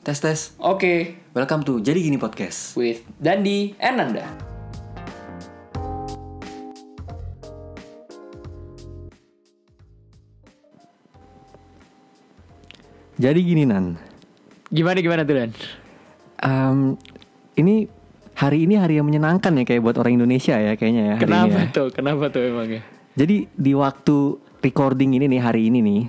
Tes tes. Oke, Welcome to Jadi Gini Podcast. with Dandi and Nanda. Jadi gini Nan. Gimana gimana tuh Dan? Em, ini hari ini hari yang menyenangkan ya kayak buat orang Indonesia ya kayaknya ya. Kenapa ini ya. tuh? Kenapa tuh emangnya? Jadi di waktu recording ini nih hari ini nih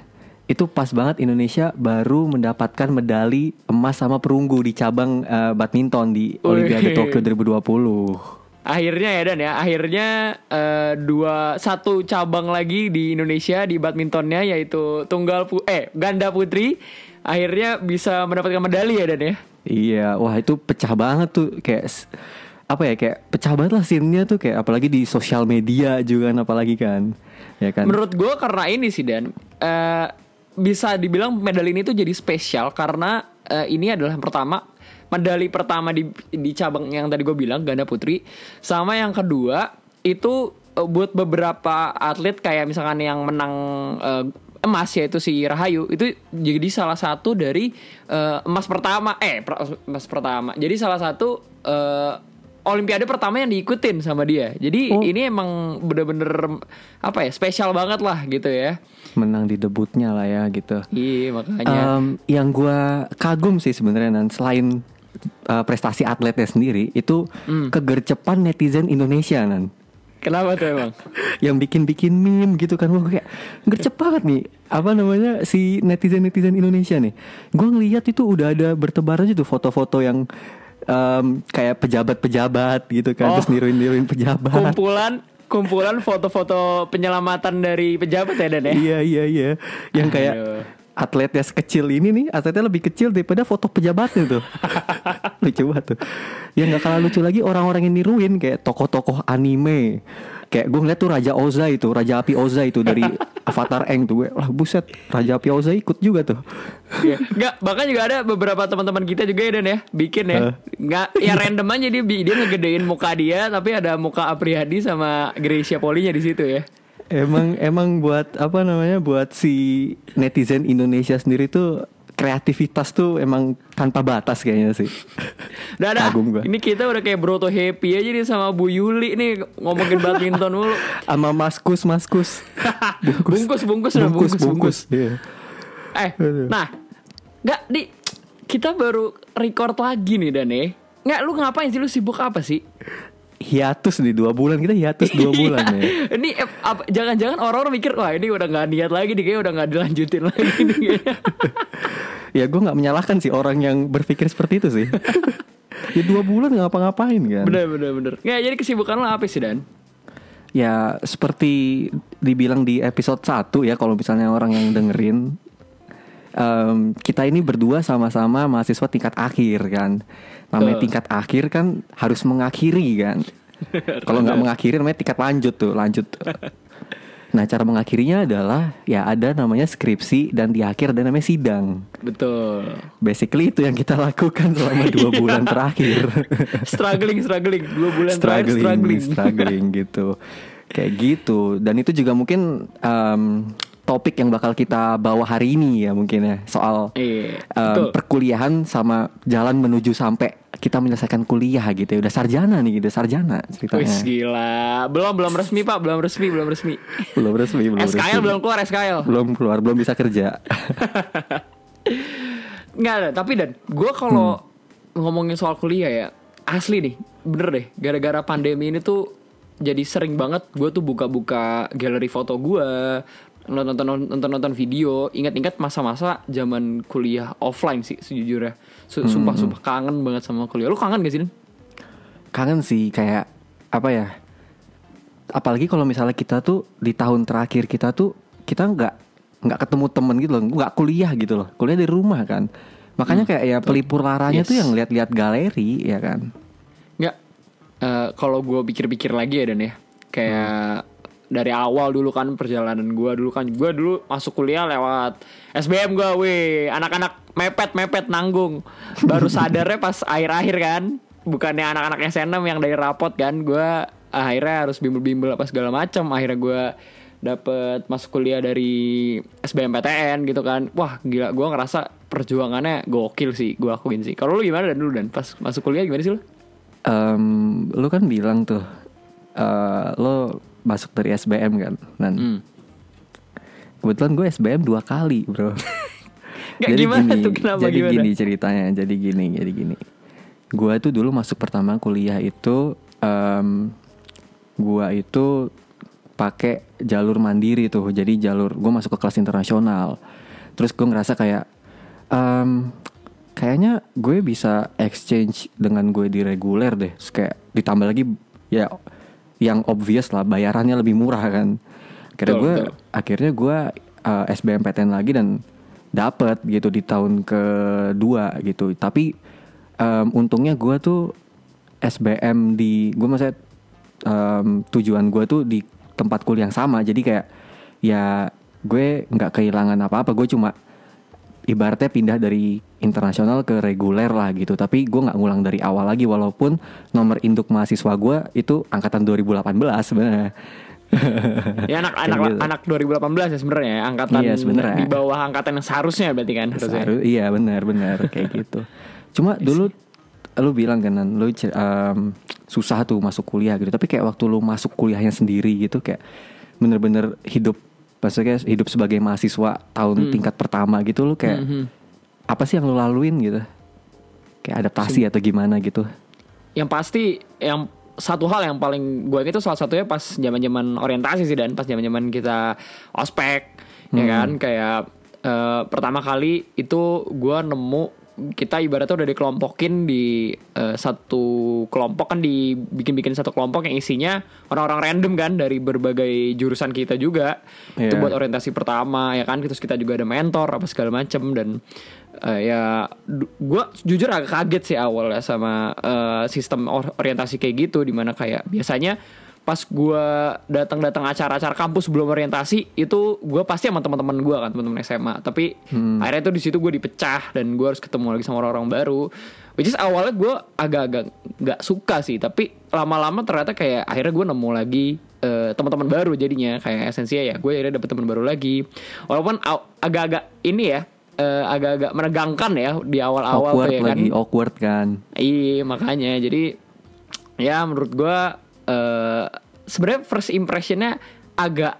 itu pas banget Indonesia baru mendapatkan medali emas sama perunggu di cabang eh, badminton di Olimpiade. Tokyo 2020. Akhirnya ya Dan ya, akhirnya eh, dua satu cabang lagi di Indonesia di badmintonnya yaitu tunggal pu eh ganda putri akhirnya bisa mendapatkan medali ya Dan ya. Iya, wah itu pecah banget tuh kayak apa ya kayak pecah banget lah scene-nya tuh kayak apalagi di sosial media juga kan apalagi kan. Ya kan. Menurut gue karena ini sih Dan eh, bisa dibilang medali ini tuh jadi spesial karena eh, ini adalah pertama medali pertama di di cabang yang tadi gue bilang ganda putri. Sama yang kedua itu eh, buat beberapa atlet kayak misalkan yang menang eh, emas yaitu si Rahayu itu jadi salah satu dari eh, emas pertama eh emas pertama. Jadi salah satu Olimpiade pertama yang diikutin sama dia. Jadi Oh. ini emang bener-bener apa ya spesial banget lah gitu ya. Menang di debutnya lah ya gitu. Iya makanya. Em, yang gua kagum sih sebenarnya nan selain uh, prestasi atletnya sendiri itu Hmm. kegercepan netizen Indonesia nan Kenapa tuh emang? yang bikin-bikin meme gitu kan Wah, kayak gercep banget nih apa namanya si netizen netizen Indonesia nih gua ngeliat itu udah ada bertebaran itu foto-foto yang em, kayak pejabat-pejabat gitu kan Oh. terus niruin-niruin pejabat kumpulan kumpulan foto-foto penyelamatan dari pejabat ya Dan ya. Iya iya iya. Yang kayak Aduh. atletnya sekecil ini nih, atletnya lebih kecil daripada foto pejabatnya tuh. lucu banget tuh. Yang nggak kalah lucu lagi orang-orang yang niruin kayak tokoh-tokoh anime. Kayak gue ngeliat tuh Raja Oza itu, Raja Api Oza itu dari Avatar Eng tuh gue, lah buset, Raja Api Oza ikut juga tuh. Iya. Nggak, bahkan juga ada beberapa teman-teman kita juga ya Dan ya bikin ya. Nggak, ya random aja dia dia ngegedein muka dia tapi ada muka Apriyadi sama Gracia Polinya di situ ya. Emang emang buat apa namanya buat si netizen Indonesia sendiri tuh kreativitas tuh emang tanpa batas kayaknya sih. Udah dah. Gua. Ini kita udah kayak broto happy aja nih sama Bu Yuli nih ngomongin badminton mulu. Sama Maskus Maskus. bungkus bungkus udah, bungkus bungkus. Iya. Eh, Aduh. nah, nggak di kita baru record lagi nih Dan ya. Nggak, lu ngapain sih? Lu sibuk apa sih? Hiatus nih dua bulan kita hiatus dua bulan ya. ini eh, apa- jangan-jangan orang-orang mikir wah ini udah nggak niat lagi nih, kayak udah nggak dilanjutin lagi nih. kayaknya." Ya gue nggak menyalahkan sih orang yang berpikir seperti itu sih. ya dua bulan nggak ngapa-ngapain kan. bener bener bener. Nggak, jadi kesibukan lu apa sih Dan? Ya seperti dibilang di episode 1 ya kalau misalnya orang yang dengerin em, kita ini berdua sama-sama mahasiswa tingkat akhir kan. Namanya tingkat akhir kan harus mengakhiri kan. Kalau nggak mengakhiri namanya tingkat lanjut tuh, lanjut. Nah cara mengakhirinya adalah ya ada namanya skripsi dan di akhir ada namanya sidang. Betul. Basically itu yang kita lakukan selama dua bulan terakhir. struggling struggling dua bulan terakhir struggling, struggling. struggling gitu. Kayak gitu. Dan itu juga mungkin em, topik yang bakal kita bawa hari ini ya mungkin ya soal Iya, betul. perkuliahan sama jalan menuju sampai kita menyelesaikan kuliah gitu ya. Udah sarjana nih, udah sarjana ceritanya. Wis gila. Belum belum resmi Pak, belum resmi, belum resmi. belum resmi, belum SKL resmi. belum keluar SKL. Belum keluar, belum bisa kerja. Nggak ada, tapi dan gue kalau ngomongin soal kuliah ya asli nih, bener deh. Gara-gara pandemi ini tuh jadi sering banget gue tuh buka-buka galeri foto gue, nonton nonton nonton video. Ingat-ingat masa-masa zaman kuliah offline sih sejujurnya. Su- Sumpah sumpah kangen banget sama kuliah. Lu kangen gak sih? Kangen sih kayak apa ya apalagi kalau misalnya kita tuh di tahun terakhir kita tuh kita nggak nggak ketemu temen gitu loh nggak kuliah gitu loh kuliah dari rumah kan makanya kayak ya pelipur laranya Yes. tuh yang lihat-lihat galeri ya kan Nggak. Eh, kalau gue pikir-pikir lagi ya Dan ya, kayak dari awal dulu kan perjalanan gue dulu kan. Gue dulu masuk kuliah lewat SBM gue, weh. Anak-anak mepet mepet nanggung, baru sadarnya pas akhir-akhir kan, bukannya anak-anak SNM yang dari rapot kan, gue akhirnya harus bimbel-bimbel apa segala macam, akhirnya gue dapet masuk kuliah dari SBMPTN gitu kan, wah gila gue ngerasa perjuangannya gokil sih gue akuin sih. Kalau lu gimana dan dulu dan? Pas masuk kuliah gimana sih lu? Em, lu kan bilang tuh eh, lo masuk dari SBM kan dan hmm. kebetulan gue SBM dua kali bro Nggak, gimana tuh? Kenapa, jadi gimana? gini ceritanya jadi gini jadi gini gue tuh dulu masuk pertama kuliah itu em, gue itu pakai jalur mandiri tuh jadi jalur gue masuk ke kelas internasional terus gue ngerasa kayak em, kayaknya gue bisa exchange dengan gue di reguler deh Terus kayak ditambah lagi ya yang obvious lah bayarannya lebih murah kan. Akhirnya gue akhirnya gue uh, SBMPTN lagi dan dapet gitu di tahun kedua gitu. Tapi em, untungnya gue tuh SBM di gue maksudnya em, tujuan gue tuh di tempat kuliah yang sama. Jadi kayak ya gue nggak kehilangan apa-apa. Gue cuma ibaratnya pindah dari internasional ke reguler lah gitu tapi gue nggak ngulang dari awal lagi walaupun nomor induk mahasiswa gue itu angkatan 2018 sebenarnya ya anak anak gitu. anak 2018 ya sebenarnya ya, angkatan Iya, sebenarnya. di bawah angkatan yang seharusnya berarti kan harusnya Seharu- iya benar benar kayak gitu. Cuma dulu lu bilang kan lu em, susah tuh masuk kuliah gitu. Tapi kayak waktu lu masuk kuliahnya sendiri gitu kayak bener-bener hidup maksudnya hidup sebagai mahasiswa tahun tingkat pertama gitu lu kayak Mhm. Apa sih yang lu laluin gitu? Kayak adaptasi atau gimana gitu? yang pasti yang satu hal yang paling gue itu salah satunya pas zaman zaman orientasi sih dan pas zaman zaman kita ospek ya kan kayak eh, pertama kali itu gue nemu kita ibaratnya udah dikelompokin di eh, satu kelompok kan dibikin-bikin satu kelompok yang isinya orang-orang random kan dari berbagai jurusan kita juga itu Iya. buat orientasi pertama ya kan terus kita juga ada mentor apa segala macem dan eh, ya gue jujur agak kaget sih awal ya sama eh, sistem or- orientasi kayak gitu di mana kayak biasanya pas gue datang-datang acara-acara kampus sebelum orientasi itu gue pasti sama teman-teman gue kan teman-teman SMA tapi akhirnya tuh di situ gue dipecah dan gue harus ketemu lagi sama orang-orang baru. Which is awalnya gue agak-agak nggak suka sih tapi lama-lama ternyata kayak akhirnya gue nemu lagi eh, teman-teman baru jadinya. Kayak esensinya ya gue akhirnya dapet teman baru lagi. Walaupun agak-agak ini ya eh, agak-agak menegangkan ya di awal-awal awkward ya kan. lagi awkward kan. Iya makanya. Jadi ya menurut gua eh sebenarnya first impressionnya agak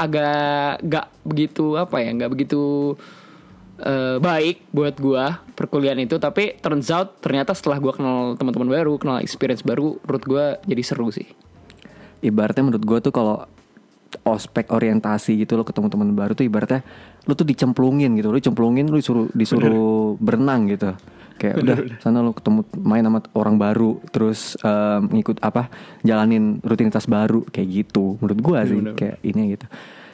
agak gak begitu apa ya nggak begitu eh, baik buat gua perkuliahan itu. Tapi turns out ternyata setelah gua kenal teman-teman baru kenal experience baru menurut gua jadi seru sih. Ibaratnya menurut gue tuh kalau ospek orientasi gitu lo ketemu teman baru tuh ibaratnya lu tuh dicemplungin gitu lu cemplungin lu disuruh disuruh berenang gitu kayak udah sana lu ketemu main sama orang baru terus em, ngikut apa jalanin rutinitas baru kayak gitu. Menurut gua sih Bener-bener. kayak ini gitu.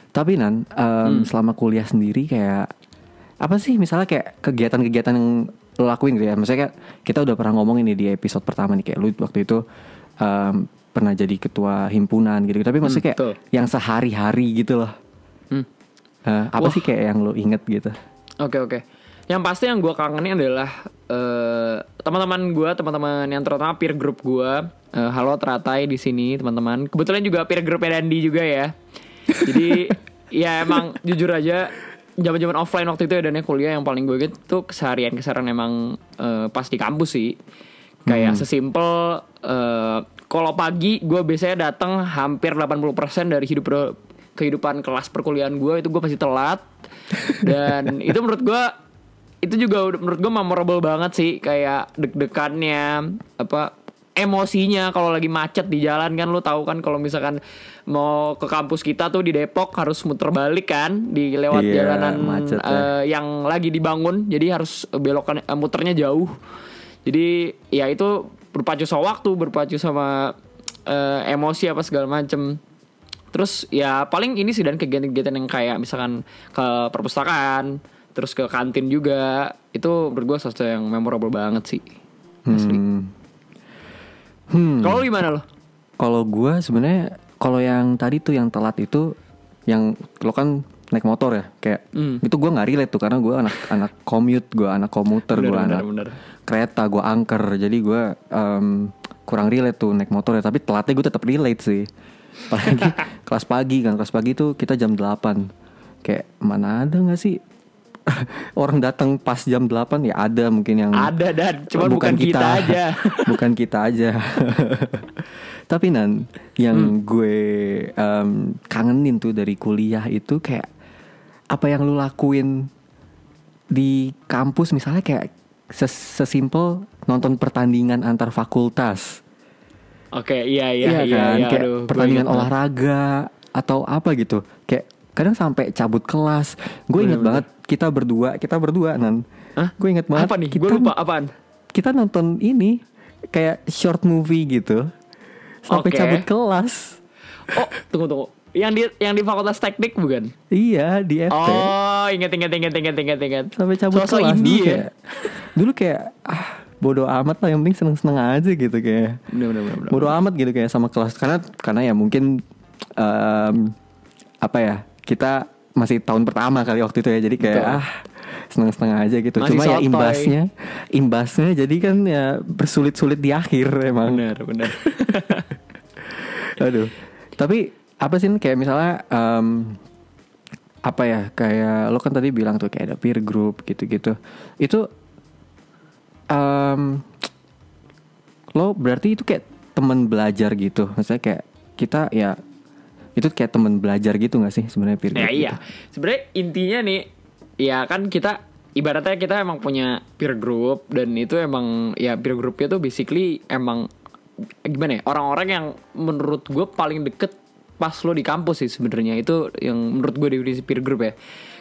Tapi nan em, selama kuliah sendiri kayak apa sih misalnya kayak kegiatan-kegiatan yang lo lakuin gitu ya? Misalnya kayak kita udah pernah ngomong ini di episode pertama nih kayak lu waktu itu em, pernah jadi ketua himpunan gitu tapi maksudnya kayak betul. yang sehari-hari gitu loh. Hmm. Eh, apa sih kayak yang lo inget gitu? Oke oke. Yang pasti yang gue kangenin adalah eh, teman-teman gue, teman-teman yang terutama peer group gue. Eh, halo teratai di sini teman-teman. Kebetulan juga peer groupnya Dandi juga ya. Jadi ya emang jujur aja zaman-zaman offline waktu itu ya dan kuliah yang paling gue gitu tuh keseharian keseharian emang eh, pas di kampus sih. Kayak sesimpel eh, kalau pagi gue biasanya datang hampir 80% dari hidup kehidupan kelas perkuliahan gue itu gue pasti telat dan itu menurut gue itu juga udah- menurut gue memorable banget sih kayak deg-degannya apa emosinya kalau lagi macet di jalan kan lu tahu kan kalau misalkan mau ke kampus kita tuh di Depok harus muter balik kan di lewat Iya, jalanan macet ya. eh, yang lagi dibangun jadi harus belokan eh, muternya jauh jadi ya itu berpacu sama waktu berpacu sama eh, emosi apa segala macem Terus ya paling ini sih dan kegiatan-kegiatan yang kayak misalkan ke perpustakaan, terus ke kantin juga, itu menurut gue sesuatu yang memorable banget sih. Asli. Hmm. Hmm. Kalau gimana lo? Kalau gue sebenarnya kalau yang tadi tuh yang telat itu yang lo kan naik motor ya kayak Hmm. itu gue nggak relate tuh karena gue anak anak commute gue anak komuter gue anak bener, kereta gue angker jadi gue em, kurang relate tuh naik motor ya tapi telatnya gue tetap relate sih apalagi kelas pagi kan kelas pagi tuh kita jam 8 kayak mana ada nggak sih orang datang pas jam 8 ya ada mungkin yang Ada dan cuma bukan, kita. aja. bukan kita aja. Tapi nan yang Hmm. gue em, kangenin tuh dari kuliah itu kayak apa yang lu lakuin di kampus misalnya kayak ses- sesimpel nonton pertandingan antar fakultas. Oke, iya iya iya, kan? iya, kayak aduh, pertandingan olahraga atau apa gitu. Kadang sampai cabut kelas. Gue inget banget kita berdua, kita berdua nan. Hah? Gue inget banget. Apa nih? Kita, Gue lupa apaan. Kita nonton ini kayak short movie gitu. Sampai Oke. cabut kelas. Oh, tunggu tunggu. Yang di yang di Fakultas Teknik bukan? Iya di FT. Oh, inget inget inget inget inget inget. Sampai cabut Sosok kelas indie dulu ya. kayak. Dulu kayak ah bodoh amat lah yang penting seneng-seneng aja gitu kayak. Bener bener bener. bener. bodo amat gitu kayak sama kelas karena karena ya mungkin em, apa ya kita masih tahun pertama kali waktu itu ya jadi kayak Betul. ah seneng-seneng aja gitu. Masih cuma ya sotoy. imbasnya imbasnya jadi kan ya bersulit-sulit di akhir emang. Bener bener. aduh. Tapi apa sih kayak misalnya em, apa ya? Kayak lo kan tadi bilang tuh kayak ada peer group gitu-gitu. Itu em, lo berarti itu kayak teman belajar gitu. Maksudnya kayak kita ya itu kayak teman belajar gitu nggak sih sebenarnya peer group ya iya. gitu? Sebenarnya intinya nih, ya kan kita ibaratnya kita emang punya peer group dan itu emang ya peer groupnya tuh basically emang gimana ya orang-orang yang menurut gue paling deket pas lo di kampus sih sebenarnya. Itu yang menurut gue definisi peer group ya.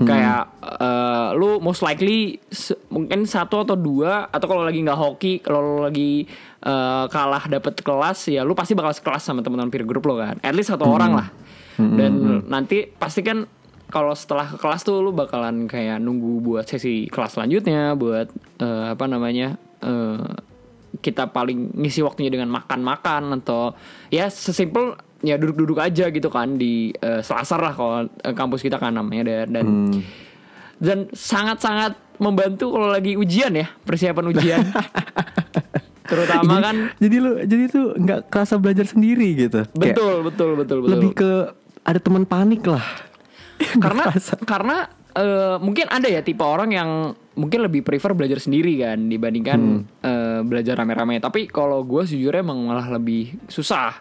Kayak eh, lu most likely mungkin satu atau dua atau kalau lagi nggak hoki kalau lo lagi eh, kalah dapet kelas ya lu pasti bakal sekelas sama teman-teman peer group lo kan. At least satu orang lah. Dan nanti pasti kan kalau setelah ke kelas tuh lu bakalan kayak nunggu buat sesi kelas selanjutnya buat eh, apa namanya eh, kita paling ngisi waktunya dengan makan-makan atau ya sesimpel ya duduk-duduk aja gitu kan di eh, selasar lah kalau eh, kampus kita kan namanya dan dan, Hmm. dan sangat-sangat membantu kalau lagi ujian ya persiapan ujian. Terutama jadi, kan jadi lu jadi tuh nggak kerasa belajar sendiri gitu? Kayak betul betul betul betul. lebih ke ada teman panik lah. Karena karena eh, mungkin ada ya tipe orang yang mungkin lebih prefer belajar sendiri kan dibandingkan Hmm. eh, belajar rame-rame. Tapi kalau gue sejujurnya emang malah lebih susah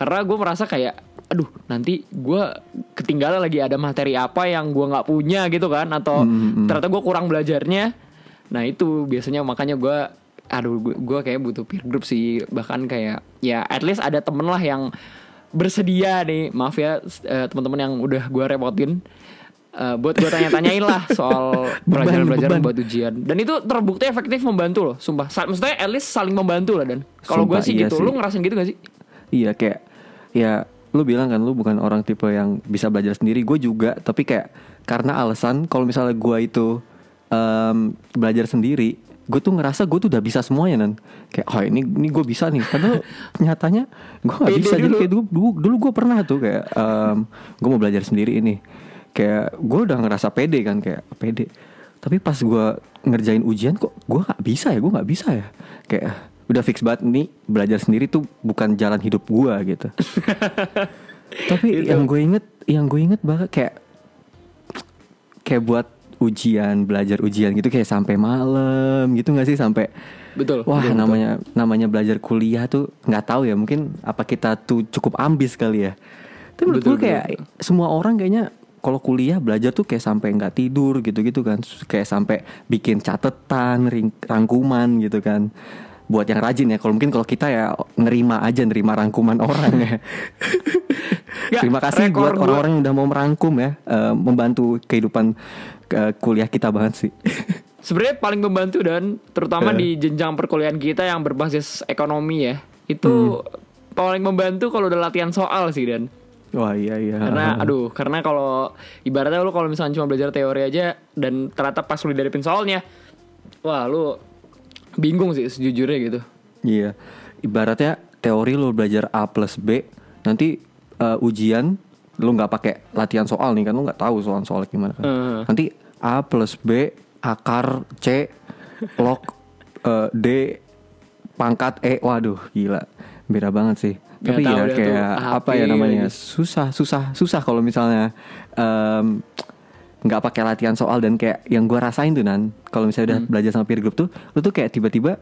karena gue merasa kayak aduh nanti gue ketinggalan lagi ada materi apa yang gue nggak punya gitu kan? Atau Hmm, ternyata gue kurang belajarnya. Nah itu biasanya makanya gue aduh gue kayak butuh peer group sih. Bahkan kayak ya at least ada temen lah yang bersedia nih. Maaf ya eh, teman-teman yang udah gue repotin. Eh, buat gue tanya-tanyain lah soal pelajaran-pelajaran buat ujian. Dan itu terbukti efektif membantu loh sumpah. Sa- maksudnya at least saling membantu lah dan. Kalau gue sih iya gitu sih. lu ngerasain gitu gak sih? Iya kayak ya lu bilang kan lu bukan orang tipe yang bisa belajar sendiri. Gue juga tapi kayak karena alasan kalau misalnya gue itu em, belajar sendiri, gue tuh ngerasa gue tuh udah bisa semuanya nan. Kayak oh ini ini gue bisa nih. Padahal nyatanya gue Pede bisa. Jadi dulu. kayak dulu dulu, dulu gue pernah tuh kayak gue mau belajar sendiri ini. Kayak gue udah ngerasa pede kan kayak pede. Tapi pas gue ngerjain ujian kok gue nggak bisa ya, gue nggak bisa ya. Kayak udah fix banget nih belajar sendiri tuh bukan jalan hidup gue gitu. Tapi Gitu. yang gue inget, yang gue inget banget kayak kayak buat ujian, belajar ujian gitu kayak sampai malam gitu nggak sih sampai betul Wah betul, betul. namanya namanya belajar kuliah tuh nggak tahu ya mungkin apa kita tuh cukup ambis kali ya. Tapi menurut Betul, gue kayak betul, semua orang kayaknya kalau kuliah belajar tuh kayak sampai nggak tidur gitu-gitu kan, kayak sampai bikin catatan, ring- rangkuman gitu kan. Buat yang rajin ya, kalau mungkin kalau kita ya nerima aja nerima rangkuman orang ya. Ya, Terima kasih buat orang-orang yang udah mau merangkum ya, eh, membantu kehidupan eh, kuliah kita banget sih. sebenarnya paling membantu dan terutama Eh. di jenjang perkuliahan kita yang berbasis ekonomi ya itu Hmm. paling membantu kalau udah latihan soal sih dan Wah iya iya. karena aduh karena kalau ibaratnya lu kalau misalnya cuma belajar teori aja dan ternyata pas lu dihadapin soalnya wah lu bingung sih sejujurnya gitu Iya, ibaratnya teori lo belajar A plus B, nanti eh, ujian lo nggak pakai latihan soal nih kan lo nggak tahu soal-soal gimana kan. Eh. Nanti A plus B akar C log eh, D pangkat E, waduh gila beda banget sih. Nggak Tapi ya kayak apa apa ya namanya susah susah susah kalau misalnya em, nggak pakai latihan soal dan kayak yang gue rasain tuh nan. Kalau misalnya udah belajar sama peer group tuh lu tuh kayak tiba-tiba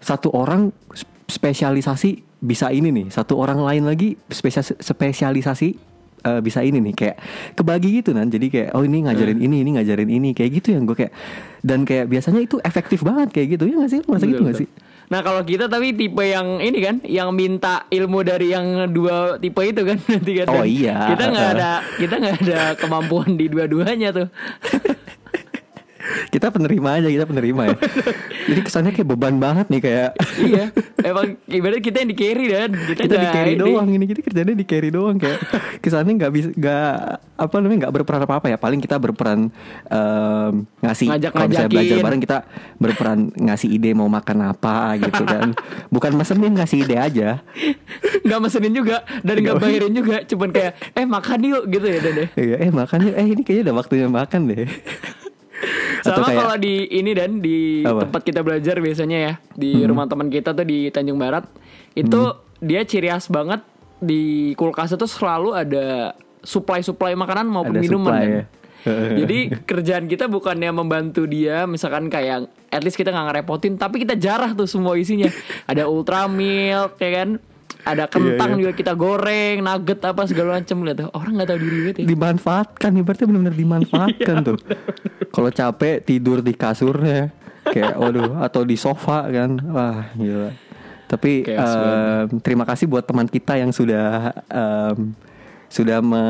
satu orang sp- spesialisasi bisa ini nih satu orang lain lagi spesial spesialisasi eh, bisa ini nih kayak kebagi gitu nan. Jadi kayak oh ini ngajarin ini ini ngajarin ini kayak gitu yang gue kayak dan kayak biasanya itu efektif banget kayak gitu. Ya nggak sih? Lu merasa gitu nggak sih? Nah kalau kita tapi tipe yang ini kan, yang minta ilmu dari yang dua tipe itu kan nanti kan. Oh, Dan iya. Kita nggak ada kita nggak ada kemampuan di dua-duanya tuh. kita penerima aja kita penerima ya. Jadi kesannya kayak beban banget nih kayak iya, emang ibaratnya kita yang di carry dan. Kita, kita di carry ini. doang ini kita kerjanya di carry doang kayak kesannya nggak bisa nggak apa namanya nggak berperan apa apa ya. Paling kita berperan em, ngasih kalau misalnya belajar bareng kita berperan ngasih ide mau makan apa gitu kan. Bukan mesenin ngasih ide aja. Nggak mesenin juga dan nggak bayarin juga, cuman kayak eh makan yuk gitu ya dan deh. Iya, eh makanya eh ini kayaknya udah waktunya makan deh Sama kayak- kalau di ini dan di Apa? Hmm. tempat kita belajar biasanya ya di rumah teman kita tuh di Tanjung Barat itu dia ciri khas banget di kulkas itu selalu ada supply-supply makanan maupun Ada minuman. supply ya. Jadi kerjaan kita bukannya membantu dia, misalkan kayak at least kita nggak ngerepotin, tapi kita jarah tuh semua isinya. Ada ultra milk, ya kan? Ada kentang Iya, iya. juga kita goreng, nugget apa segala macam lihat. Orang nggak tahu diri banget ya. dimanfaatkan ibaratnya benar-benar dimanfaatkan Iya, tuh kalau capek tidur di kasurnya kayak waduh atau di sofa kan wah gila tapi Chaos em, terima kasih buat teman kita yang sudah em, sudah me,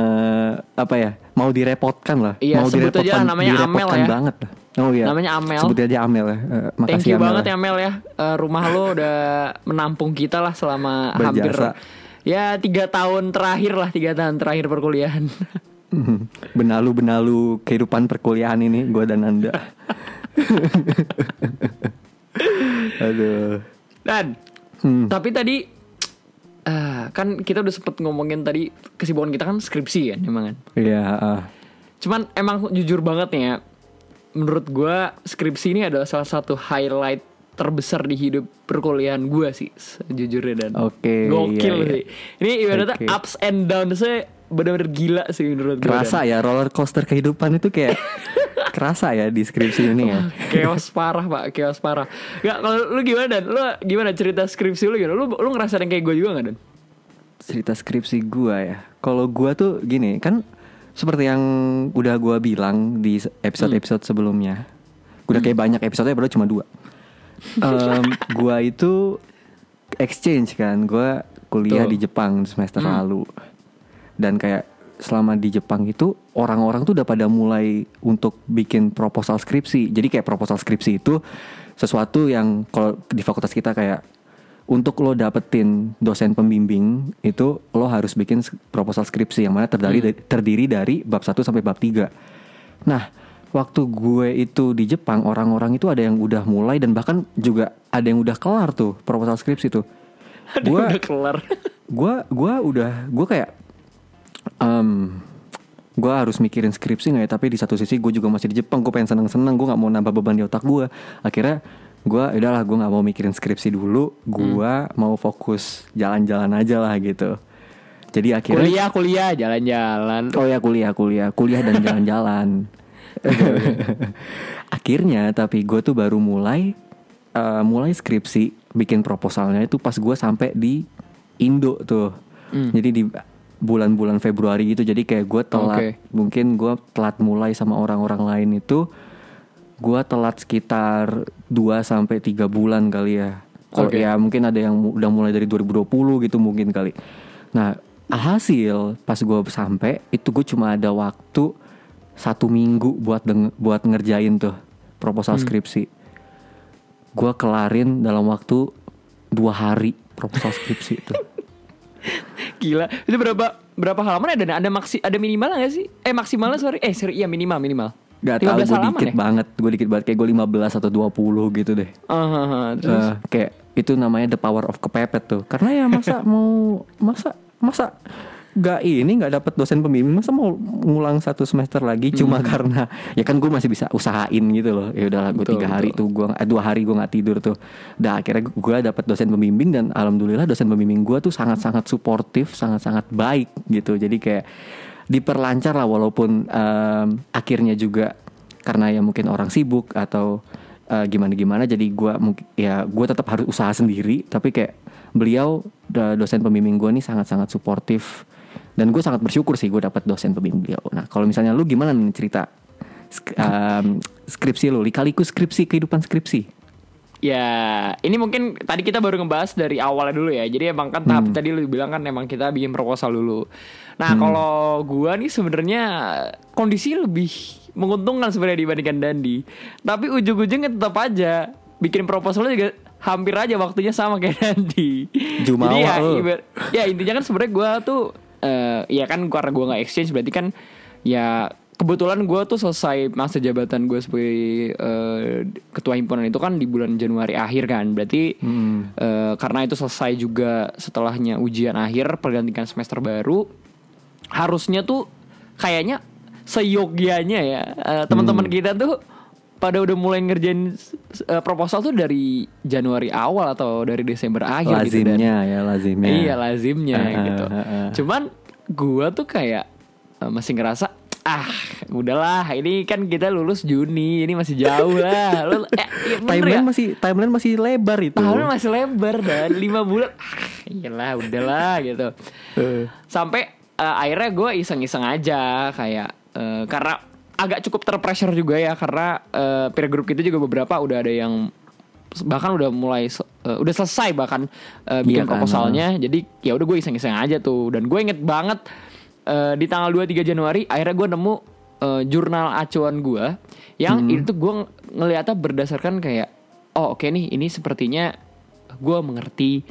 apa ya mau direpotkan lah Iya, mau sebut aja direpotkan namanya Amel direpotkan ya. banget lah. oh iya Namanya Amel. sebut aja Amel ya Eh, makasih Thank you Amel banget ya Mel ya Eh, Rumah lo udah menampung kita lah selama hampir Berjasa. Ya tiga tahun terakhir lah Tiga tahun terakhir perkuliahan benalu-benalu kehidupan perkuliahan ini gue dan anda aduh Dan Hmm. Tapi tadi eh, Kan kita udah sempet ngomongin tadi Kesibukan kita kan skripsi kan emang kan Iya, ah. Cuman emang jujur banget nih ya Menurut gua skripsi ini adalah salah satu highlight terbesar di hidup perkuliahan gua sih sejujurnya dan Oke, gokil iya, iya. sih ini ibaratnya Oke. ups and downs-nya bener-bener gila sih menurut Dan. kerasa ya roller coaster kehidupan itu kayak kerasa ya di skripsi ini ya. chaos parah pak chaos parah Gak kalau lu gimana dan lu gimana cerita skripsi lu gimana lu lu ngerasain yang kayak gue juga gak dan Cerita skripsi gua ya. Kalau gua tuh gini, kan seperti yang udah gua bilang di episode-episode sebelumnya. Udah kayak banyak episode padahal cuma dua. Em, gua itu exchange kan. Gua kuliah Tuh. di Jepang semester lalu. Dan kayak selama di Jepang itu orang-orang tuh udah pada mulai untuk bikin proposal skripsi. Jadi kayak proposal skripsi itu sesuatu yang kalau di fakultas kita kayak untuk lo dapetin dosen pembimbing itu lo harus bikin proposal skripsi yang mana terdiri terdiri dari bab 1 sampai bab 3. Nah, waktu gue itu di Jepang orang-orang itu ada yang udah mulai dan bahkan juga ada yang udah kelar tuh proposal skripsi tuh. Gue udah kelar gua gua udah gua kayak em gue harus mikirin skripsi nggak ya? Tapi di satu sisi gue juga masih di Jepang gue pengen seneng seneng gue nggak mau nambah beban di otak gue akhirnya gue udahlah gue nggak mau mikirin skripsi dulu gue mau fokus jalan-jalan aja lah gitu. Jadi akhirnya kuliah kuliah jalan-jalan. Oh ya kuliah kuliah. Kuliah dan jalan-jalan. Akhirnya tapi gue tuh baru mulai eh, mulai skripsi bikin proposalnya itu pas gue sampai di Indo tuh. Jadi di bulan-bulan Februari gitu. Jadi kayak gue telat Oke. mungkin gue telat mulai sama orang-orang lain itu gue telat sekitar 2 sampai tiga bulan kali ya. Kalau Oke. ya mungkin ada yang udah mulai dari 2020 gitu mungkin kali. Nah alhasil pas gue sampai itu gue cuma ada waktu satu minggu buat deng- buat ngerjain tuh proposal skripsi. Gue kelarin dalam waktu dua hari proposal skripsi itu. gila. Itu berapa berapa halaman ada ada maksi ada minimal nggak sih? Eh maksimalnya sorry. Eh sorry iya minimal minimal. Gak tau 15 gue dikit ya? banget Gue dikit banget. Kayak gue 15 atau 20 gitu deh. Ah, ah. terus Eh, Kayak itu namanya the power of kepepet tuh. Karena ya masa mau Masa Masa Gak ini gak dapet dosen pembimbing Masa mau ngulang satu semester lagi? Cuma karena Ya kan gue masih bisa usahain gitu loh. Ya udahlah gue Betul, tiga hari tuh gua, eh, Dua hari gue gak tidur tuh. Dah akhirnya gue dapet dosen pembimbing Dan alhamdulillah dosen pembimbing gue tuh sangat-sangat suportif Sangat-sangat baik gitu. Jadi kayak diperlancar lah walaupun em, akhirnya juga karena ya mungkin orang sibuk atau eh, gimana-gimana. Jadi gua mungkin ya gua tetap harus usaha sendiri. Tapi kayak beliau do- dosen pembimbing gua nih sangat-sangat suportif dan gue sangat bersyukur sih gue dapat dosen pembimbing beliau. Nah kalau misalnya lu gimana nih cerita sk- em, skripsi lu, lika-liku skripsi kehidupan skripsi? Ya, ini mungkin tadi kita baru ngebahas dari awalnya dulu ya. Jadi emang kan tahap tadi lu bilang kan emang kita bikin proposal dulu. Nah, kalau gua nih sebenarnya kondisi lebih menguntungkan sebenarnya dibandingkan Dandi. Tapi ujung-ujungnya tetap aja bikin proposalnya juga hampir aja waktunya sama kayak Dandi. Jumawa Jadi ya, ibar- ya intinya kan sebenarnya gua tuh eh ya kan karena gua nggak exchange berarti kan ya kebetulan gue tuh selesai masa jabatan gue sebagai eh, ketua himpunan itu kan di bulan Januari akhir kan. Berarti eh, karena itu selesai juga setelahnya ujian akhir pergantian semester baru harusnya tuh kayaknya seyogianya ya eh, teman-teman kita tuh pada udah mulai ngerjain eh, proposal tuh dari Januari awal atau dari Desember akhir gitu dan lazimnya ya lazimnya. Iya lazimnya Ah, gitu. ah, ah. Cuman gua tuh kayak eh, masih ngerasa ah udahlah ini kan kita lulus Juni ini masih jauh lah. Lu, eh, bener Timeline ya? masih timeline masih lebar itu. tahunnya masih lebar dan lima bulan. Ah, iyalah udahlah gitu. Sampai eh, akhirnya gue iseng-iseng aja kayak eh, karena agak cukup terpressure juga ya karena eh, peer group kita juga beberapa udah ada yang bahkan udah mulai eh, udah selesai bahkan Iya bikin kan, proposalnya. jadi ya udah gue iseng-iseng aja tuh. Dan gue inget banget eh, di tanggal 23 Januari akhirnya gue nemu eh, jurnal acuan gue yang Hmm. itu gue ng- ngeliatnya berdasarkan kayak oh oke nih ini sepertinya gue mengerti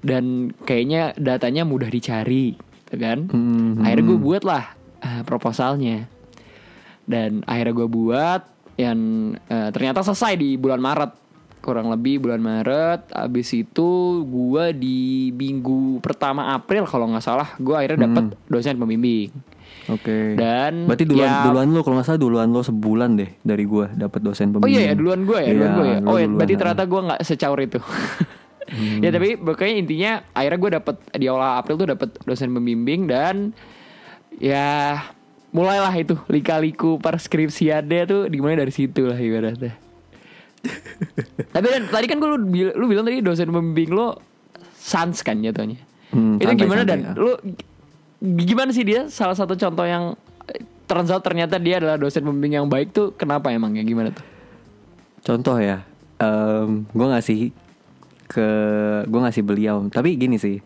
dan kayaknya datanya mudah dicari gitu kan. Hmm, akhirnya gue buat lah eh, proposalnya dan akhirnya gue buat yang eh, ternyata selesai di bulan Maret kurang lebih bulan Maret abis itu gue di minggu pertama April kalau nggak salah gue akhirnya dapat dosen pembimbing Oke. dan Berarti duluan ya- duluan lo kalau nggak salah duluan lo sebulan deh dari gua dapat dosen Oh pembimbing. iya ya duluan gue ya, duluan gue ya. Oh ya, duluan, berarti ternyata gue nggak secaur itu. ya tapi pokoknya intinya akhirnya gue dapet di awal April tuh dapet dosen pembimbing dan ya mulailah itu lika-liku perskripsiannya tuh dimulai dari situ lah ibaratnya. tapi dan, tadi kan gue lu, lu bilang tadi dosen pembimbing lo sans kan jatuhnya. Hmm, itu santai, gimana santai, dan ya. lu gimana sih dia salah satu contoh yang eh, turns out ternyata dia adalah dosen pembimbing yang baik tuh kenapa emang ya gimana tuh? Contoh ya, em gue ngasih ke gue ngasih beliau. Tapi gini sih,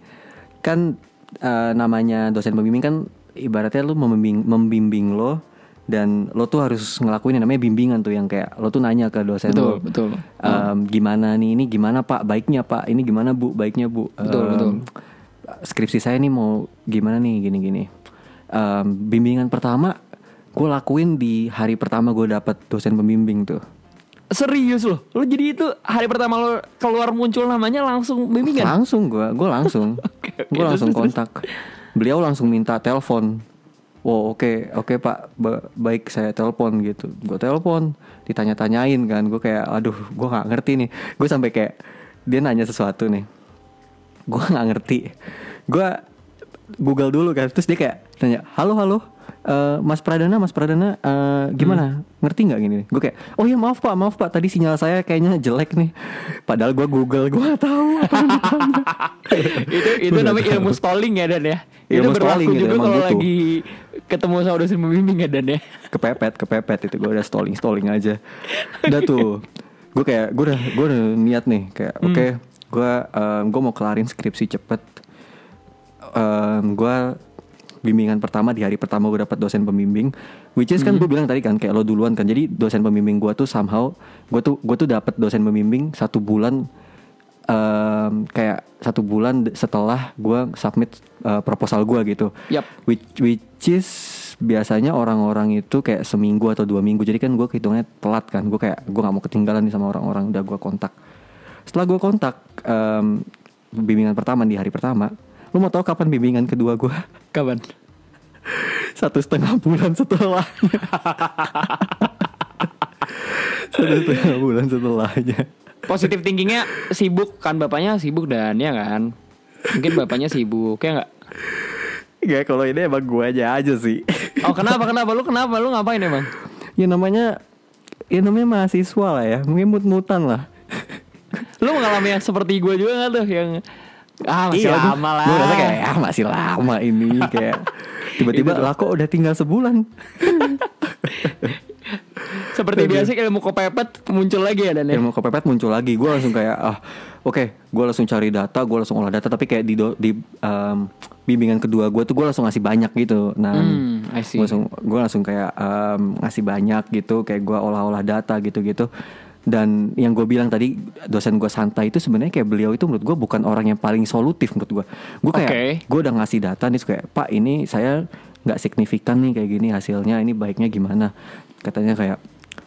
kan eh, namanya dosen pembimbing kan ibaratnya lu membimbing membimbing lo dan lo tuh harus ngelakuin yang namanya bimbingan tuh yang kayak lo tuh nanya ke dosen Betul, lo, betul. em, gimana nih ini gimana pak? Baiknya pak? Ini gimana bu? Baiknya bu? Betul, Em, betul. skripsi saya nih mau gimana nih gini gini Em, bimbingan pertama gue lakuin di hari pertama gue dapet dosen pembimbing tuh. Serius loh, lo jadi itu hari pertama lo keluar muncul namanya langsung bimbingan. Langsung gue, gue langsung, Oke, oke, gue langsung terus, terus. Beliau langsung minta telepon. Wow oke oke pak, Ba- baik saya telepon gitu. Gue telepon, ditanya-tanyain kan. Gue kayak, aduh, gue nggak ngerti nih. Gue sampai kayak dia nanya sesuatu nih, gue nggak ngerti. Gue Google dulu kan, terus dia kayak nanya, halo halo, eh, Mas Pradana, Mas Pradana, eh, gimana? Ngerti nggak gini? Gue kayak, oh iya maaf pak, maaf pak, tadi sinyal saya kayaknya jelek nih. Padahal gue Google, gue nggak tahu apa yang ditanya. itu itu namanya ilmu stalling ya dan ya. itu Ilmu berlaku stalling gitu, juga kalau lagi ketemu sama dosen pembimbing ya dan ya. kepepet kepepet itu gue udah stalling stalling aja udah tuh gue kayak gue udah gue udah niat nih kayak oke gue gue mau kelarin skripsi cepet gue bimbingan pertama di hari pertama gue dapat dosen pembimbing which is kan gue bilang tadi kan kayak lo duluan kan jadi dosen pembimbing gue tuh somehow gue tuh gue tuh dapat dosen pembimbing satu bulan em, kayak satu bulan setelah gue submit eh, proposal gue gitu. Yap. which, which is biasanya orang-orang itu kayak seminggu atau dua minggu jadi kan gue hitungnya telat kan gue kayak gue nggak mau ketinggalan nih sama orang-orang udah gue kontak. Setelah gue kontak em, bimbingan pertama di hari pertama lu mau tahu kapan bimbingan kedua gue Kapan? satu setengah bulan setelahnya. Satu setengah bulan setelahnya. Positif thinkingnya sibuk kan bapaknya? Sibuk dan ya kan. Mungkin bapaknya sibuk ya nggak? Gak kalau ini emang gue aja aja sih. Oh kenapa kenapa? Lu kenapa? Lu ngapain emang? ya namanya ya namanya mahasiswa lah ya. Mungkin mut-mutan lah. Lu mengalami yang seperti gue juga gak tuh? Yang ah masih Iya, lama lah. gue rasa kayak ah masih lama ini kayak tiba-tiba Gitu. Lah kok udah tinggal sebulan? Seperti biasa ilmu kepepet muncul lagi ya dan ya. ilmu kepepet muncul lagi. Gue langsung kayak ah oke gue langsung cari data gue langsung olah data. Tapi kayak di do- di em, bimbingan kedua gue tuh gue langsung ngasih banyak gitu. Nah Hmm, gue langsung gue langsung kayak em, ngasih banyak gitu. Kayak gue olah-olah data gitu-gitu dan yang gue bilang tadi dosen gue santai itu sebenarnya kayak beliau itu menurut gue bukan orang yang paling solutif menurut gue gue kayak Oke. gue udah ngasih data nih kayak pak ini saya nggak signifikan nih kayak gini hasilnya ini baiknya gimana? Katanya kayak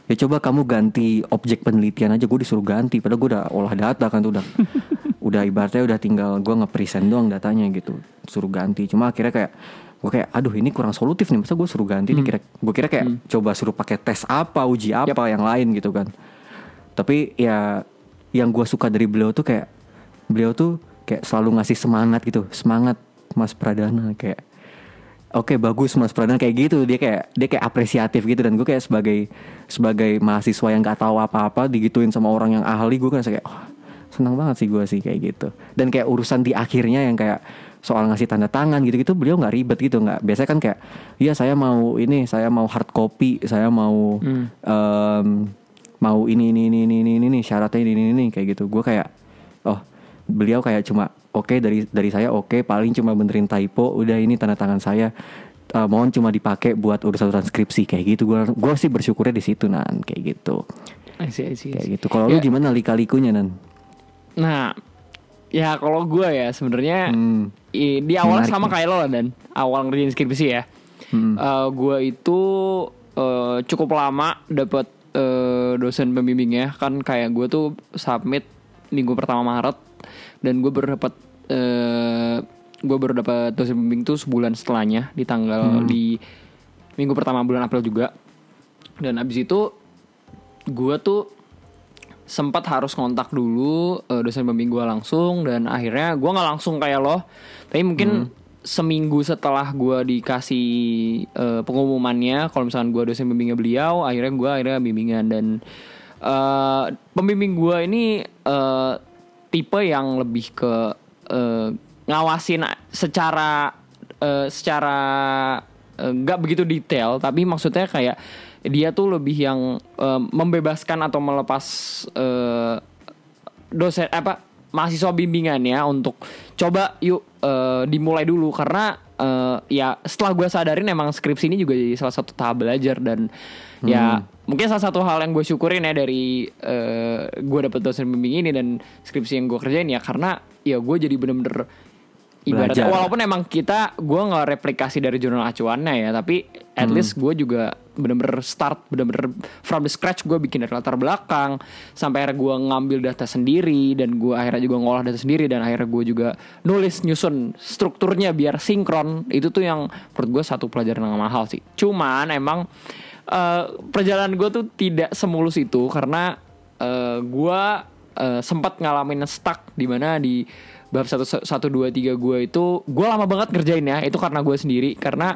ya coba kamu ganti objek penelitian aja. Gue disuruh ganti padahal gue udah olah data kan tuh udah udah ibaratnya udah tinggal gue nge-present doang datanya gitu suruh ganti. Cuma akhirnya kayak gue kayak aduh ini kurang solutif nih masa gue suruh ganti nih? Kira gue kira kayak coba suruh pakai tes apa uji apa yang lain gitu kan tapi ya yang gue suka dari beliau tuh kayak beliau tuh kayak selalu ngasih semangat gitu. Semangat Mas Pradana. Kayak oke bagus Mas Pradana. Kayak gitu. Dia kayak dia kayak apresiatif gitu. Dan gue kayak sebagai sebagai mahasiswa yang gak tahu apa-apa digituin sama orang yang ahli gue kan kayak oh, senang banget sih gue sih kayak gitu. Dan kayak urusan di akhirnya yang kayak soal ngasih tanda tangan gitu-gitu beliau nggak ribet gitu. Nggak biasanya kan kayak iya saya mau ini saya mau hard copy saya mau em, mau ini ini ini ini ini ini, syaratnya ini ini ini kayak gitu gue kayak oh beliau kayak cuma oke dari dari saya oke paling cuma benerin typo udah ini tanda tangan saya Eh, mohon cuma dipakai buat urusan transkripsi kayak gitu gue gue sih bersyukurnya di situ nan kayak gitu I see, I see, I kayak see. gitu kalau lu Ya, gimana lika-likunya nan Nah, ya kalau gue ya sebenarnya Hmm. i- di awal Menarik sama nih. kayak lo lah dan awal ngerjain skripsi ya. Hmm. Eh, gue itu eh, cukup lama dapat eh, dosen pembimbingnya kan kayak gue tuh submit minggu pertama Maret dan gue baru dapat eh, gue baru dapat dosen pembimbing tuh sebulan setelahnya di tanggal di minggu pertama bulan April juga. Dan abis itu gue tuh sempat harus kontak dulu eh, dosen pembimbing gue langsung dan akhirnya gue nggak langsung kayak lo. Tapi mungkin seminggu setelah gue dikasih eh, pengumumannya kalau misalkan gue dosen pembimbingnya beliau akhirnya gue akhirnya bimbingan. Dan eh, pembimbing gue ini eh, tipe yang lebih ke eh, ngawasin secara eh, secara nggak begitu detail tapi maksudnya kayak dia tuh lebih yang eh, membebaskan atau melepas eh, dosen apa mahasiswa bimbingannya untuk coba yuk eh, dimulai dulu. Karena eh, ya setelah gue sadarin emang skripsi ini juga jadi salah satu tahap belajar dan ya mungkin salah satu hal yang gue syukurin ya dari eh, gue dapet dosen bimbing ini dan skripsi yang gue kerjain ya. Karena ya gue jadi bener-bener ibaratnya Belajar. walaupun emang kita gue nggak replikasi dari jurnal acuannya ya tapi at least gue juga bener-bener start bener-bener from the scratch gue bikin dari latar belakang sampai akhirnya gue ngambil data sendiri dan gue akhirnya juga ngolah data sendiri dan akhirnya gue juga nulis nyusun strukturnya biar sinkron. Itu tuh yang menurut gue satu pelajaran yang mahal sih. Cuman emang eh, perjalanan gue tuh tidak semulus itu karena eh, gue eh, sempat ngalamin stuck di mana di bab satu satu dua tiga gue itu gue lama banget ngerjainnya itu karena gue sendiri. Karena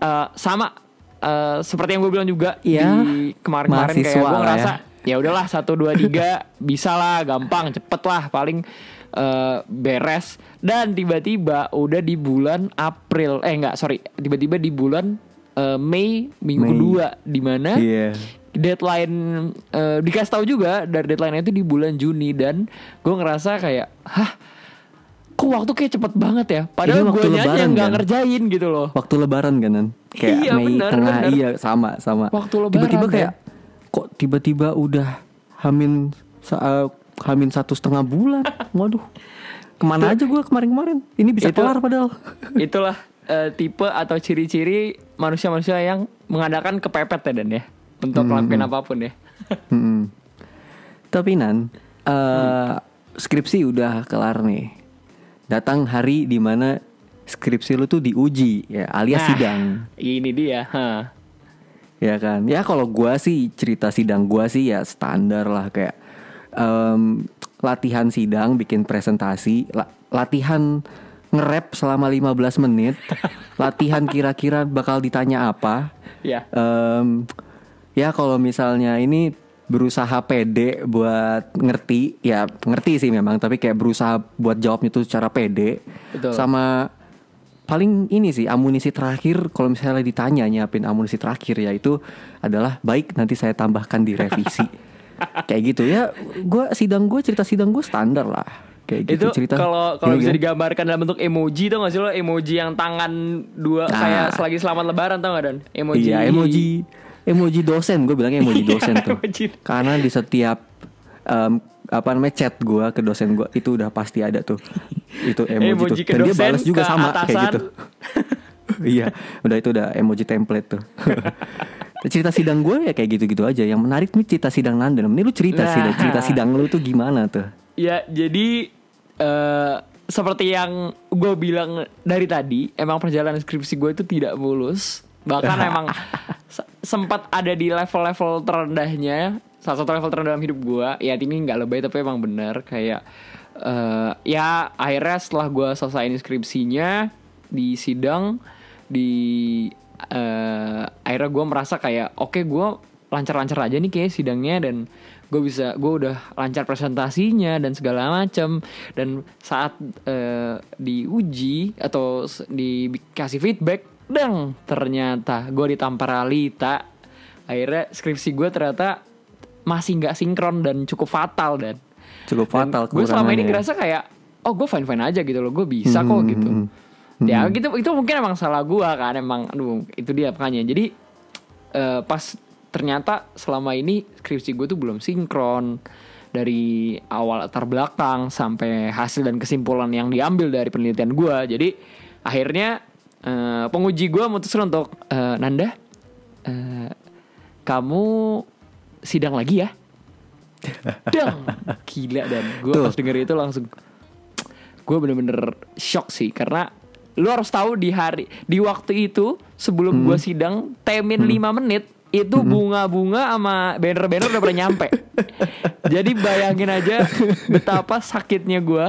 eh, sama eh, seperti yang gue bilang juga Ya, di kemarin-kemarin kayak gue ngerasa ya. ya udahlah satu dua tiga bisa lah gampang cepet lah paling eh, beres dan tiba-tiba udah di bulan April eh enggak sorry tiba-tiba di bulan eh, Mei minggu Mei. kedua di mana Iya. deadline eh, dikasih tahu juga dari deadline itu di bulan Juni dan gue ngerasa kayak hah kok waktu kayak cepet banget ya. Padahal gue yang nggak kan? ngerjain gitu loh. Waktu lebaran kan kayak Iya, Mei benar, tengah benar. iya sama sama. Waktu lebaran, tiba-tiba kayak kok tiba-tiba udah hamin eh, hamin satu setengah bulan? Waduh. Ke mana aja gue kemarin-kemarin? Ini bisa Itu- kelar padahal. itulah eh, tipe atau ciri-ciri manusia-manusia yang mengadakan kepepet ya dan ya? Untuk ngelakuin apa pun ya. Mm-mm. Tapi Nan, eh, skripsi udah kelar nih. Datang hari di mana skripsi lu tuh diuji, ya alias Nah, sidang, ini dia ha. ya kan? Ya kalau gua sih cerita sidang gua sih ya standar lah kayak em, latihan sidang, bikin presentasi, la- latihan nge-rap selama 15 menit. Latihan kira-kira bakal ditanya apa. Ya. Em, ya kalau misalnya ini berusaha pede buat ngerti, ya ngerti sih memang, tapi kayak berusaha buat jawabnya tuh secara pede. Betul. Sama paling ini sih amunisi terakhir kalau misalnya ditanya nyiapin amunisi terakhir ya itu adalah baik nanti saya tambahkan di revisi. kayak gitu ya. Gua sidang gue cerita sidang gue standar lah. Kayak gitu itu cerita. kalau kalau Iya bisa kan? digambarkan dalam bentuk emoji tuh gak sih lo emoji yang tangan dua Nah. kayak selagi selamat lebaran tau gak dan emoji Iya emoji emoji dosen gue bilangnya emoji Iya, dosen tuh. Karena di setiap em, apa namanya chat gue ke dosen gue itu udah pasti ada tuh itu emoji, Emoji tuh. Dan dia balas juga sama kayak atasan. gitu. iya udah itu udah emoji template tuh. cerita sidang gue ya kayak gitu-gitu aja. Yang menarik nih cerita sidang Nanda. Ini lu cerita Nah. sidang cerita sidang lu tuh gimana tuh? Ya jadi eh seperti yang gue bilang dari tadi, emang perjalanan skripsi gue itu tidak mulus. Bahkan emang se- sempat ada di level-level terendahnya. Salah satu level terendah dalam hidup gue. Ya ini nggak lebay tapi emang bener kayak eh ya akhirnya setelah gue selesaiin skripsinya di sidang di eh akhirnya gue merasa kayak oke gue lancar-lancar aja nih kayak sidangnya dan gue bisa gue udah lancar presentasinya dan segala macam dan saat eh, diuji atau dikasih feedback dang ternyata gue ditampar Alita. Akhirnya skripsi gue ternyata masih nggak sinkron dan cukup fatal dan. Cukup fatal gue selama ini kekurangannya. ngerasa kayak oh gue fine fine aja gitu loh gue bisa kok Hmm, gitu. hmm, ya gitu itu mungkin emang salah gue kan emang aduh itu dia makanya. Jadi eh, pas ternyata selama ini skripsi gue tuh belum sinkron dari awal latar belakang sampai hasil dan kesimpulan yang diambil dari penelitian gue jadi akhirnya eh, penguji gue memutuskan untuk eh, Nanda eh, kamu sidang lagi ya? Dang Gila dan. Gue pas denger itu langsung Gue bener-bener shock sih Karena Lu harus tahu di hari Di waktu itu Sebelum gue sidang Temin 5 menit Itu bunga-bunga sama banner-banner udah pada nyampe. Jadi bayangin aja Betapa sakitnya gue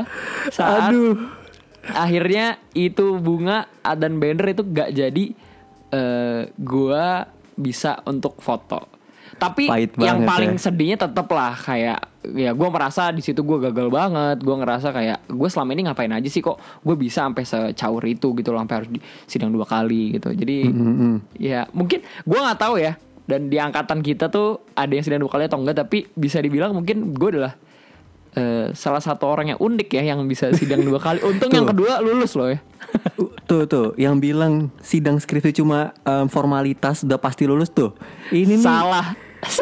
Saat Aduh. Akhirnya itu bunga dan banner itu gak jadi eh gua bisa untuk foto. Tapi Pahit yang banget paling ya. sedihnya tetep lah kayak ya gua merasa di situ gua gagal banget. Gua ngerasa kayak gue selama ini ngapain aja sih kok gue bisa sampai secaur itu gitu loh sampai harus di sidang dua kali gitu. Jadi Mm-mm. ya mungkin gua nggak tahu ya. Dan di angkatan kita tuh ada yang sidang dua kali atau enggak tapi bisa dibilang mungkin gue adalah eh, salah satu orang yang unik ya yang bisa sidang dua kali. Untung yang Tuh. kedua lulus loh ya. Uh, Tuh tuh, yang bilang sidang skripsi cuma em, formalitas udah pasti lulus tuh. Ini nih Salah.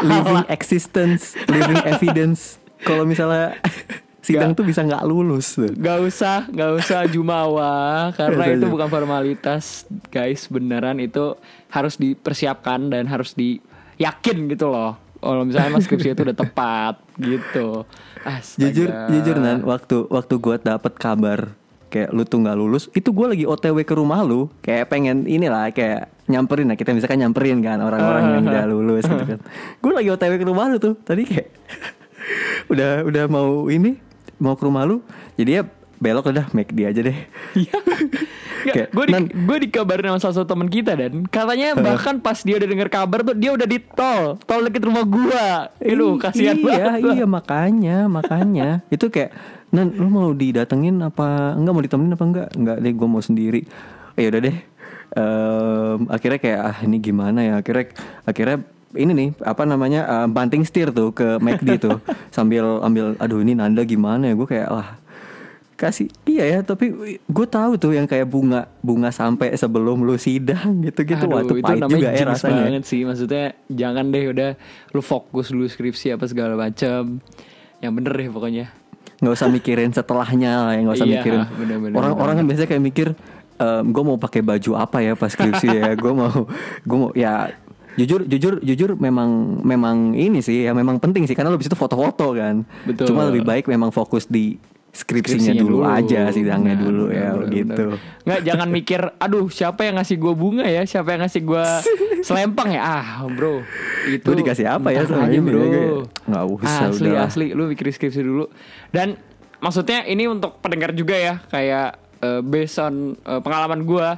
living Salah. existence, living evidence. Kalau misalnya sidang tuh bisa nggak lulus tuh. Gak usah, gak usah jumawa karena Gak itu bukan formalitas, guys. Beneran itu harus dipersiapkan dan harus diyakin gitu loh. Kalau misalnya mas skripsi itu udah tepat gitu. Astaga. Jujur, jujur nan, waktu waktu gua dapet kabar kayak lu tuh nggak lulus, itu gue lagi OTW ke rumah lu, kayak pengen inilah kayak nyamperin lah kita misalkan nyamperin kan orang-orang yang udah lulus gitu kan. Gue lagi OTW ke rumah lu tuh, tadi kayak udah udah mau ini mau ke rumah lu, jadi ya belok udah make dia aja deh. Gue di, gue dikabarin sama salah satu teman kita dan. Katanya bahkan pas dia udah denger kabar tuh dia udah di tol, tol deket rumah gua. Itu kasihan iya, banget. gua. Iya makanya makanya. Itu kayak nan lu mau didatengin apa enggak mau ditemenin apa enggak? Enggak deh gue mau sendiri. Ya udah deh. Em, akhirnya kayak ah ini gimana ya? Akhirnya akhirnya ini nih apa namanya eh, banting setir tuh ke McD tuh. Sambil ambil aduh ini Nanda gimana ya? Gue kayak wah kasih iya ya tapi gue tahu tuh yang kayak bunga bunga sampai sebelum lu sidang gitu gitu. Aduh, waktu itu pahit juga ya rasanya. banget sih. Maksudnya jangan deh udah lu fokus dulu skripsi apa segala macam yang bener deh pokoknya. Nggak usah mikirin setelahnya lah ya nggak usah Iya, mikirin. orang-orang kan biasanya kayak mikir gue mau pakai baju apa ya pas skripsi ya? Gue mau gue mau ya jujur jujur jujur memang memang ini sih ya memang penting sih. Karena lo bisa itu foto-foto kan. Betul. cuma lebih baik memang fokus di skripsinya, Skripsinya dulu, aja sidangnya Benar, dulu benar, ya benar, gitu. Nggak jangan mikir aduh siapa yang ngasih gua bunga ya? Siapa yang ngasih gua selempang ya? Ah bro itu Gua dikasih apa ya sama aja ini, bro. Nggak usah, asli udah. asli. Lu mikir skripsi dulu. Dan maksudnya ini untuk pendengar juga ya kayak eh, based on eh, pengalaman gue,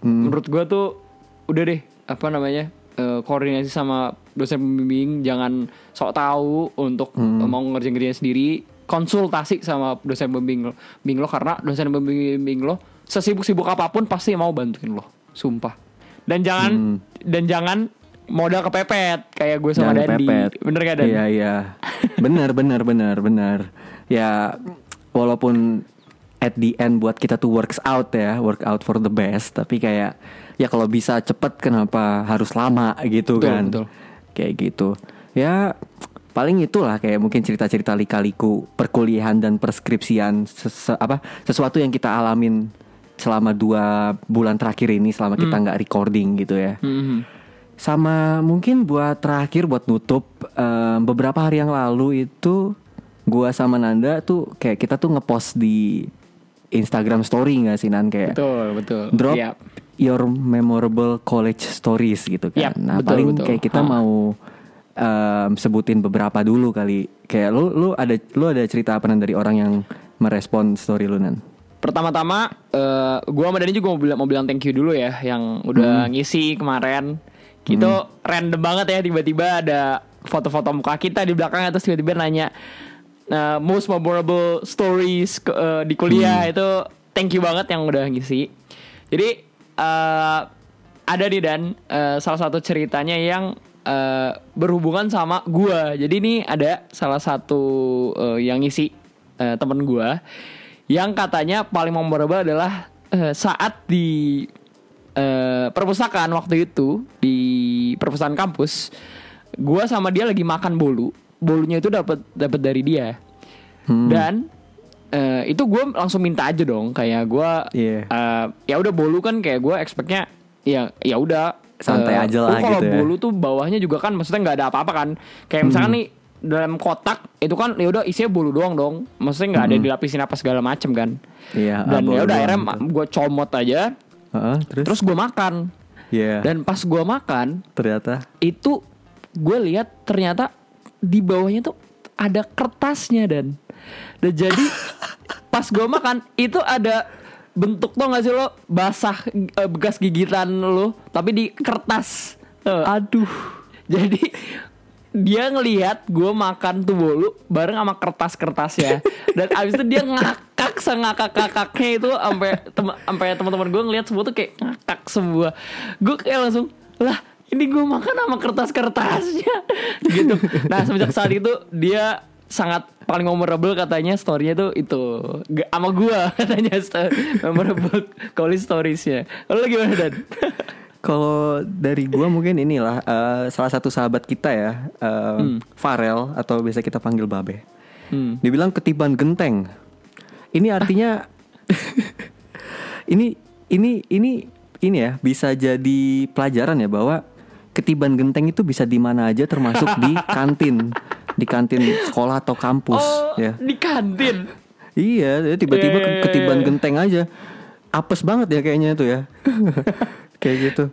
Hmm. menurut gue tuh udah deh apa namanya eh, koordinasi sama dosen pembimbing, jangan sok tahu untuk Hmm. mau ngerjain kerjanya sendiri, konsultasi sama dosen pembimbing lo, lo karena dosen pembimbing lo sesibuk-sibuk apa pun pasti mau bantuin lo, sumpah. Dan jangan Hmm. dan jangan modal kepepet kayak gue sama Jangan Dandi. Bener gak Dan? Iya iya. Bener bener bener bener. Ya walaupun at the end buat kita tuh works out ya, work out for the best. Tapi kayak ya kalau bisa cepet kenapa harus lama gitu Betul, kan? betul. Kayak gitu. Ya paling itulah kayak mungkin cerita-cerita lika-liku perkuliahan dan perskripsian sese- apa sesuatu yang kita alamin selama dua bulan terakhir ini selama kita nggak recording gitu ya. Mhm. Sama mungkin buat terakhir buat nutup em, beberapa hari yang lalu itu gua sama Nanda tuh kayak kita tuh ngepost di Instagram story nggak sih Nan kayak Betul, betul. drop Iya. your memorable college stories gitu kan. Yap, nah betul, paling betul. kayak kita Ha. mau em, sebutin beberapa dulu kali. Kayak lu lu ada lu ada cerita apa Nan dari orang yang merespon story lu Nan? Pertama-tama eh gua sama Dani juga mau bilang mau bilang thank you dulu ya yang udah Hmm. ngisi kemarin. Gitu random banget ya tiba-tiba ada foto-foto muka kita di belakang terus tiba-tiba nanya eh, most memorable stories ke- eh, di kuliah Hmm. itu thank you banget yang udah ngisi. Jadi eh ada nih dan eh, salah satu ceritanya yang eh, berhubungan sama gua. Jadi ini ada salah satu eh, yang ngisi eh, temen gua yang katanya paling memorable adalah eh, saat di eh, perpustakaan waktu itu di perpustakaan kampus gua sama dia lagi makan bolu bolunya itu dapat dapat dari dia dan eh, itu gue langsung minta aja dong kayak gue Iya. ya udah bolu kan kayak gue expectnya ya ya udah Santai eh, aja lah kalau gitu ya. bolu tuh bawahnya juga kan maksudnya nggak ada apa-apa kan. Kayak misalkan nih dalam kotak itu kan ya udah isinya bolu doang dong. Maksudnya nggak ada dilapisin apa segala macem kan. Iya, dan bolu ya udah akhirnya gitu. gue comot aja Heeh, terus? terus gue makan. Iya, dan pas gue makan ternyata? itu gue lihat ternyata di bawahnya tuh ada kertasnya dan. Dan jadi pas gue makan itu ada bentuk tuh gak sih lo? Basah eh, bekas gigitan lo tapi di kertas. Eh, aduh. Jadi dia ngelihat gue makan tuh bolu bareng sama kertas-kertasnya dan abis itu dia ngakak sengakak-ngakaknya itu sampai tem- sampai teman-teman gue ngelihat semua tuh kayak ngakak semua. Gue kayak langsung lah ini gue makan sama kertas-kertasnya. Gitu. Nah semenjak saat itu dia sangat paling memorable katanya storynya tuh itu Gak sama gue katanya memorable college storiesnya lo gimana dan Kalau dari gua mungkin inilah eh, salah satu sahabat kita ya, eh, Farel atau biasa kita panggil Babe. Hmm. Dibilang ketiban genteng. Ini artinya ini ini ini ini ya bisa jadi pelajaran ya bahwa ketiban genteng itu bisa di mana aja termasuk di kantin, di kantin sekolah atau kampus oh ya. di kantin Iya, jadi tiba-tiba Iya, iya, iya, ketiban iya. genteng aja. Apes banget ya kayaknya itu ya. Kayak gitu.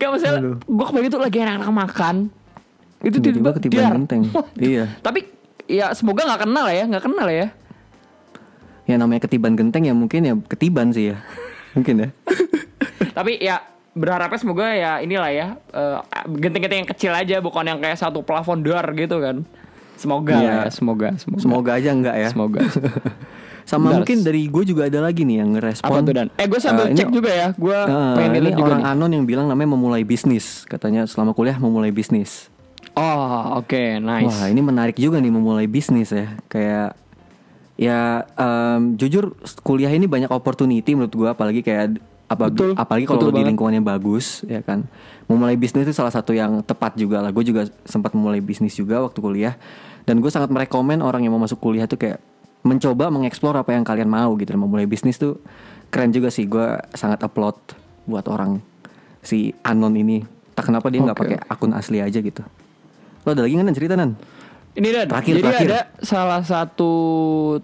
Gak masalah Aduh. Gue kebayang tuh lagi enak-enak makan Itu Tiba-tiba ketiban genteng. Iya. Tapi ya semoga gak kenal ya Gak kenal ya Ya namanya ketiban genteng ya mungkin ya ketiban sih ya. Mungkin ya. Tapi ya berharapnya semoga ya inilah ya eh, Genteng-genteng yang kecil aja Bukan yang kayak satu plafon dar gitu kan Semoga lah ya Semoga Semoga Semoga aja enggak ya. Semoga Sama Bentar. mungkin dari gue juga ada lagi nih yang ngerespon. Apa tuh Dan? Eh gue sambil ini- cek juga ya Gue Eh, pengen ini juga orang nih. anon yang bilang namanya memulai bisnis. Katanya selama kuliah memulai bisnis. Oh oke nice Wah ini menarik juga nih memulai bisnis ya. Kayak ya em, jujur kuliah ini banyak opportunity menurut gua apalagi kayak apa Betul, apalagi kalau di lingkungannya bagus ya kan. Memulai bisnis itu salah satu yang tepat juga lah. Gue juga sempat memulai bisnis juga waktu kuliah dan gue sangat merekomen orang yang mau masuk kuliah tuh kayak mencoba mengeksplor apa yang kalian mau gitu. Dan memulai bisnis tuh keren juga sih. Gue sangat upload buat orang si anon ini. Tak kenapa dia nggak Oke. pakai akun asli aja gitu. Lo ada lagi nggak cerita nan? Ini Dan, Terakhir, jadi terakhir. ada salah satu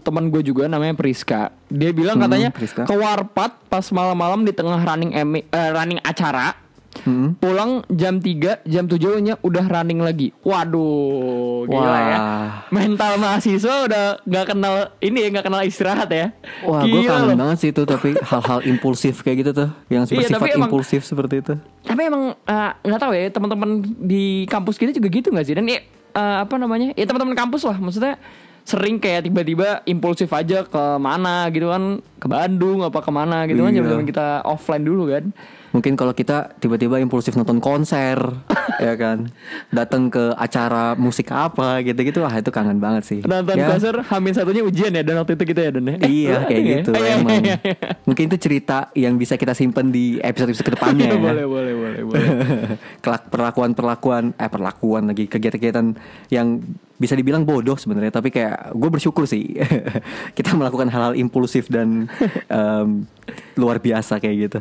teman gue juga namanya Priska. Dia bilang Hmm, katanya Priska. ke warpat pas malam-malam di tengah running emi- eh, running acara Hmm. Pulang jam 3, jam 7-nya udah running lagi. Waduh, gila ya. Wah. Mental mahasiswa udah nggak kenal ini ya, nggak kenal istirahat ya. Wah, gue kangen loh. banget sih itu tapi hal-hal impulsif kayak gitu tuh, yang Iya, bersifat emang- impulsif seperti itu. Tapi emang eh, nggak tahu ya teman-teman di kampus kita juga gitu nggak sih? Dan ya, eh, apa namanya? Ya teman-teman kampus lah, maksudnya sering kayak tiba-tiba impulsif aja ke mana gitu kan, ke Bandung apa ke mana gitu kan, Iya. zaman kita offline dulu kan. Mungkin kalau kita tiba-tiba impulsif nonton konser, ya kan, datang ke acara musik apa gitu-gitu, wah itu kangen banget sih. Nonton Ya, konser Hamin satunya ujian ya dan waktu itu kita ya Dan ya? Iya kayak iya. gitu iya, emang. iya. Mungkin itu cerita yang bisa kita simpen di episode-episode ke depannya Iya, ya. boleh boleh boleh boleh. Kelak perlakuan-perlakuan eh perlakuan lagi kegiatan-kegiatan yang bisa dibilang bodoh sebenarnya tapi kayak gue bersyukur sih kita melakukan hal-hal impulsif dan em, luar biasa kayak gitu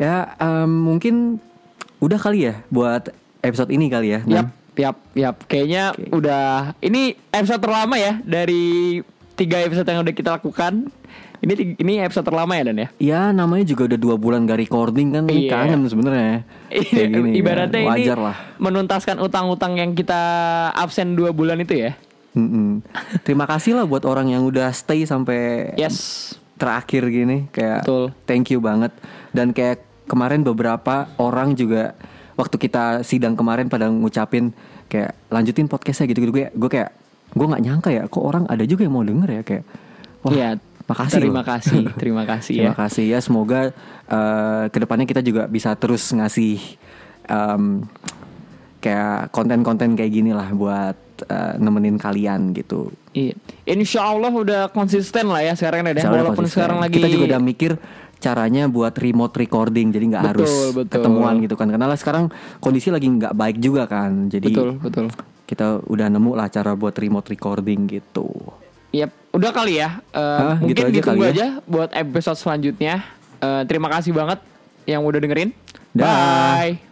ya em, mungkin udah kali ya buat episode ini kali ya Yap, yap, yap. Kayaknya udah ini episode terlama ya dari tiga episode yang udah kita lakukan. Ini ini episode terlama ya Dan ya. ya namanya juga udah dua bulan gak recording kan Iya. kangen sebenarnya Kayak gini kan. Ibaratnya ini wajar lah menuntaskan utang-utang yang kita absen dua bulan itu ya. Mm-mm. Terima kasih lah buat orang yang udah stay sampai Yes. terakhir gini kayak Betul. thank you banget dan kayak kemarin beberapa orang juga waktu kita sidang kemarin pada ngucapin kayak lanjutin podcastnya gitu gitu gue gue kayak gue nggak nyangka ya kok orang ada juga yang mau denger ya kayak wah Iya. makasih Terima loh. kasih, terima kasih ya. terima kasih ya semoga eh, ke depannya kita juga bisa terus ngasih em, kayak konten-konten kayak gini lah buat eh, nemenin kalian gitu Iya. Insya Allah udah konsisten lah ya sekarang ya. Walaupun konsisten. sekarang lagi kita juga udah mikir caranya buat remote recording jadi nggak harus betul. ketemuan gitu kan karena lah sekarang kondisi lagi nggak baik juga kan jadi betul betul. kita udah nemu lah cara buat remote recording gitu Yap, udah kali ya. Eh, Hah, mungkin gitu aja ditunggu kali ya? aja buat episode selanjutnya. Eh, terima kasih banget yang udah dengerin. Dah. Bye.